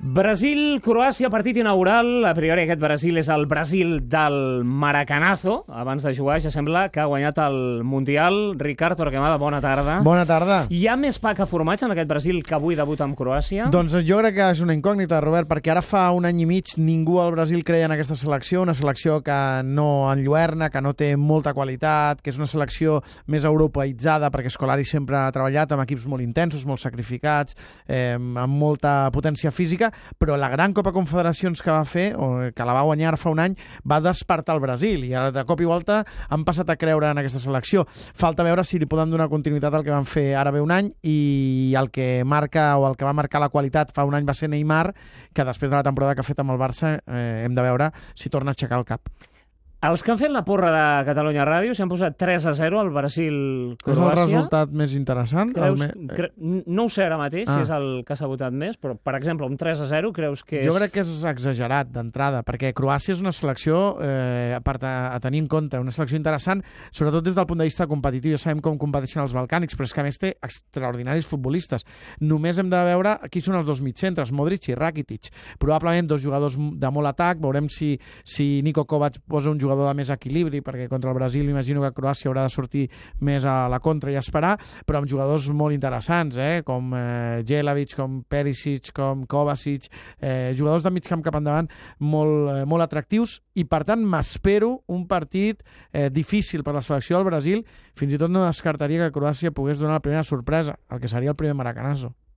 Brasil-Croàcia, partit inaugural. A priori aquest Brasil és el Brasil del Maracanazo. Abans de jugar ja sembla que ha guanyat el Mundial. Ricard Torquemada, bona tarda. Bona tarda. Hi ha més pa que formatge en aquest Brasil que avui debuta amb Croàcia? Doncs jo crec que és una incògnita, Robert, perquè ara fa un any i mig ningú al Brasil creia en aquesta selecció, una selecció que no enlluerna, que no té molta qualitat, que és una selecció més europeïtzada, perquè Scolari sempre ha treballat amb equips molt intensos, molt sacrificats, eh, amb molta potència física, però la gran Copa Confederacions que va fer, o que la va guanyar fa un any, va despertar el Brasil i ara de cop i volta han passat a creure en aquesta selecció. Falta veure si li poden donar continuïtat al que van fer ara bé un any i el que marca o el que va marcar la qualitat fa un any va ser Neymar, que després de la temporada que ha fet amb el Barça eh, hem de veure si torna a aixecar el cap. Els que han fet la porra de Catalunya Ràdio s'han posat 3 a 0 al Brasil-Croàcia. És el resultat més interessant? Creus, me... cre... No ho sé ara mateix, ah. si és el que s'ha votat més, però, per exemple, un 3 a 0 creus que és... Jo crec que és exagerat d'entrada, perquè Croàcia és una selecció, eh, a, part a, a tenir en compte, una selecció interessant, sobretot des del punt de vista competitiu. Ja sabem com competeixen els balcànics, però és que a més té extraordinaris futbolistes. Només hem de veure qui són els dos mitjcentres, Modric i Rakitic. Probablement dos jugadors de molt atac, veurem si, si Nico Kovac posa un jugador jugador de més equilibri, perquè contra el Brasil imagino que Croàcia haurà de sortir més a la contra i esperar, però amb jugadors molt interessants, eh? com eh, Jelavic, com Perisic, com Kovacic, eh, jugadors de mig camp cap endavant molt, eh, molt atractius, i per tant m'espero un partit eh, difícil per la selecció del Brasil, fins i tot no descartaria que Croàcia pogués donar la primera sorpresa, el que seria el primer maracanazo.